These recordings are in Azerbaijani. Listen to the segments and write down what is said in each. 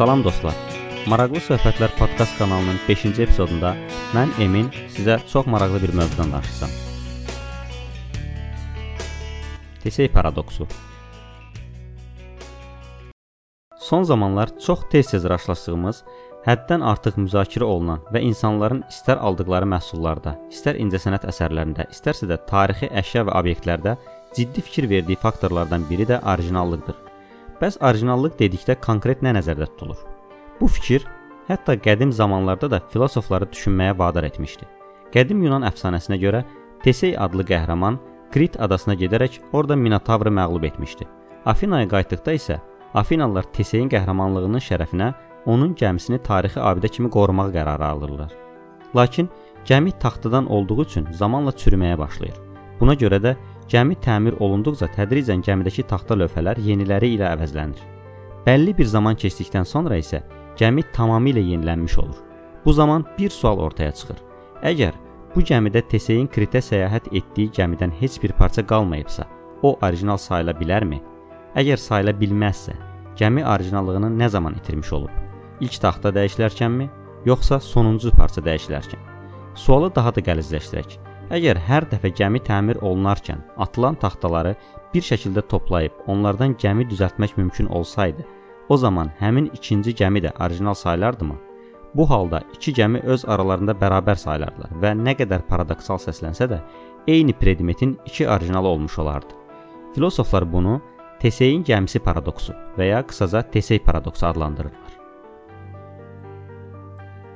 Salam dostlar. Maraqlı söhbətlər podkast kanalının 5-ci epizodunda mən Emin sizə çox maraqlı bir mövzudan danışacağam. Tesey paradoksu. Son zamanlar çox tez-tez rastlaşdığımız, həddən artıq müzakirə olunan və insanların istər aldıqları məhsullarda, istər incəsənət əsərlərində, istərsə də tarixi əşya və obyektlərdə ciddi fikir verdiyi faktorlardan biri də orijinallıqdır. Bəs orijinallıq dedikdə konkret nə nəzərdə tutulur? Bu fikir hətta qədim zamanlarda da filosofları düşünməyə vadar etmişdi. Qədim Yunan əfsanəsinə görə Tesey adlı qəhrəman Krit adasına gedərək orada Minotavrı məğlub etmişdi. Afinaya qayıtdıqda isə Afinalılar Teseyin qəhrəmanlığının şərəfinə onun gəmisini tarixi abidə kimi qorumaq qərarı alırlar. Lakin gəmi taxtadan olduğu üçün zamanla çürüməyə başlayır. Buna görə də Gəmi təmir olunduqca tədricən gəmidəki taxta lövhələr yeniləri ilə əvəzlənir. Bəlli bir zaman keçdikdən sonra isə gəmi tamamilə yenilənmiş olur. Bu zaman bir sual ortaya çıxır. Əgər bu gəmidə Teseyin Kritə səyahət etdiyi gəmidən heç bir parça qalmayıbsa, o orijinal sayıla bilərmi? Əgər sayıla bilməzsə, gəmi orijinallığını nə zaman itirmiş olub? İlk taxta dəyişilərkənmi, yoxsa sonuncu parça dəyişilərkən? Sualı daha da qəlizləşdirək. Əgər hər dəfə gəmi təmir olunarkən atılan taxtaları bir şəkildə toplayıb onlardan gəmi düzəltmək mümkün olsaydı, o zaman həmin ikinci gəmi də orijinal sayılardımı? Bu halda iki gəmi öz aralarında bərabər sayılardılar və nə qədər paradoksal səslənsə də, eyni predmetin iki orijinalı olmuş olardı. Filosoflar bunu Teseyin gəmisi paradoksu və ya qısaca Tesey paradoksu adlandırırlar.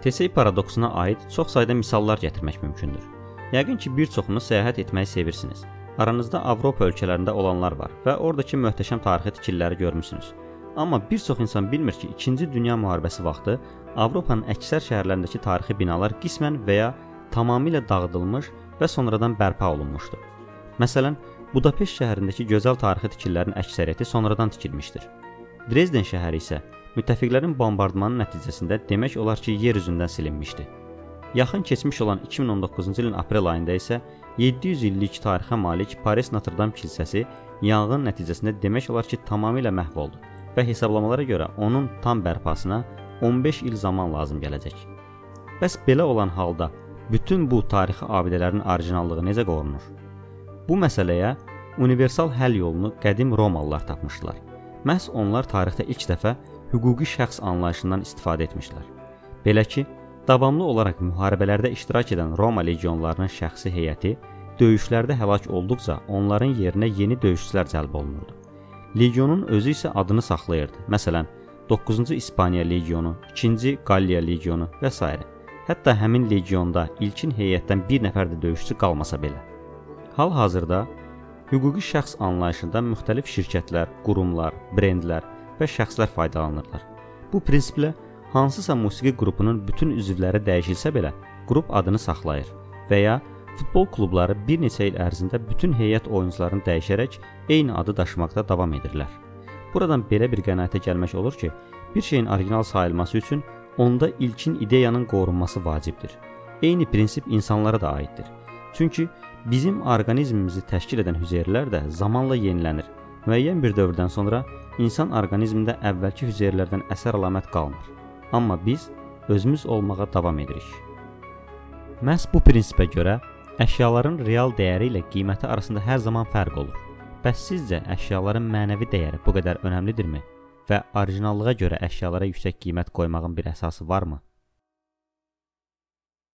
Tesey paradoksuna aid çox sayda misallar gətirmək mümkündür. Yəqin ki, bir çoxunuz səyahət etməyi sevirsiniz. Aranızda Avropa ölkələrində olanlar var və oradakı möhtəşəm tarixi tikililəri görmüsünüz. Amma bir çox insan bilmir ki, 2-ci Dünya müharibəsi vaxtı Avropanın əksər şəhərlərindəki tarixi binalar qismən və ya tamamilə dağıdılmış və sonradan bərpa olunmuşdu. Məsələn, Budapeşt şəhərindəki gözəl tarixi tikililərin əksəriyyəti sonradan tikilmişdir. Drezden şəhəri isə müttəfiqlərin bombardmanı nəticəsində demək olar ki, yer üzündən silinmişdi. Yaxın keçmiş olan 2019-cu ilin aprel ayında isə 700 illik tarixə malik Paris Notre-Dame kilsəsi yanğın nəticəsində demək olar ki, tamamilə məhv oldu və hesablamalara görə onun tam bərpasına 15 il zaman lazım gələcək. Bəs belə olan halda bütün bu tarixi abidələrin orijinallığı necə qorunur? Bu məsələyə universal həll yolunu qədim Romalılar tapmışdılar. Məhz onlar tarixdə ilk dəfə hüquqi şəxs anlayışından istifadə etmişlər. Belə ki, Davamlı olaraq müharibələrdə iştirak edən Roma legionlarının şəxsi heyəti döyüşlərdə həlak olduqca onların yerinə yeni döyüşçülər cəlb olunurdu. Legionun özü isə adını saxlayırdı. Məsələn, 9-cu İspaniya legionu, 2-ci Qalliya legionu və s. Hətta həmin legionda ilkin heyətdən bir nəfər də döyüşçü qalmasa belə. Hal-hazırda hüquqi şəxs anlayışında müxtəlif şirkətlər, qurumlar, brendlər və şəxslər faydalanırlar. Bu prinsiplə hansısa musiqi qrupunun bütün üzvləri dəyişilsə belə, qrup adını saxlayır və ya futbol klubları bir neçə il ərzində bütün heyət oyunçularını dəyişərək eyni adı daşımaqda davam edirlər. Buradan belə bir qənaətə gəlmək olur ki, bir şeyin orijinal sayılması üçün onda ilkin ideyanın qorunması vacibdir. Eyni prinsip insanlara da aiddir. Çünki bizim orqanizmimizi təşkil edən hüceyrələr də zamanla yenilənir. Müəyyən bir dövrdən sonra insan orqanizmində əvvəlki hüceyrələrdən əsər əlamət qalmır amma biz özümüz olmağa davam edirik. Məhz bu prinsipə görə əşyaların real dəyəri ilə qiyməti arasında hər zaman fərq olur. Bəs sizcə əşyaların mənəvi dəyəri bu qədər önəmlidirmi və orijinallığa görə əşyalara yüksək qiymət qoymağın bir əsası varmı?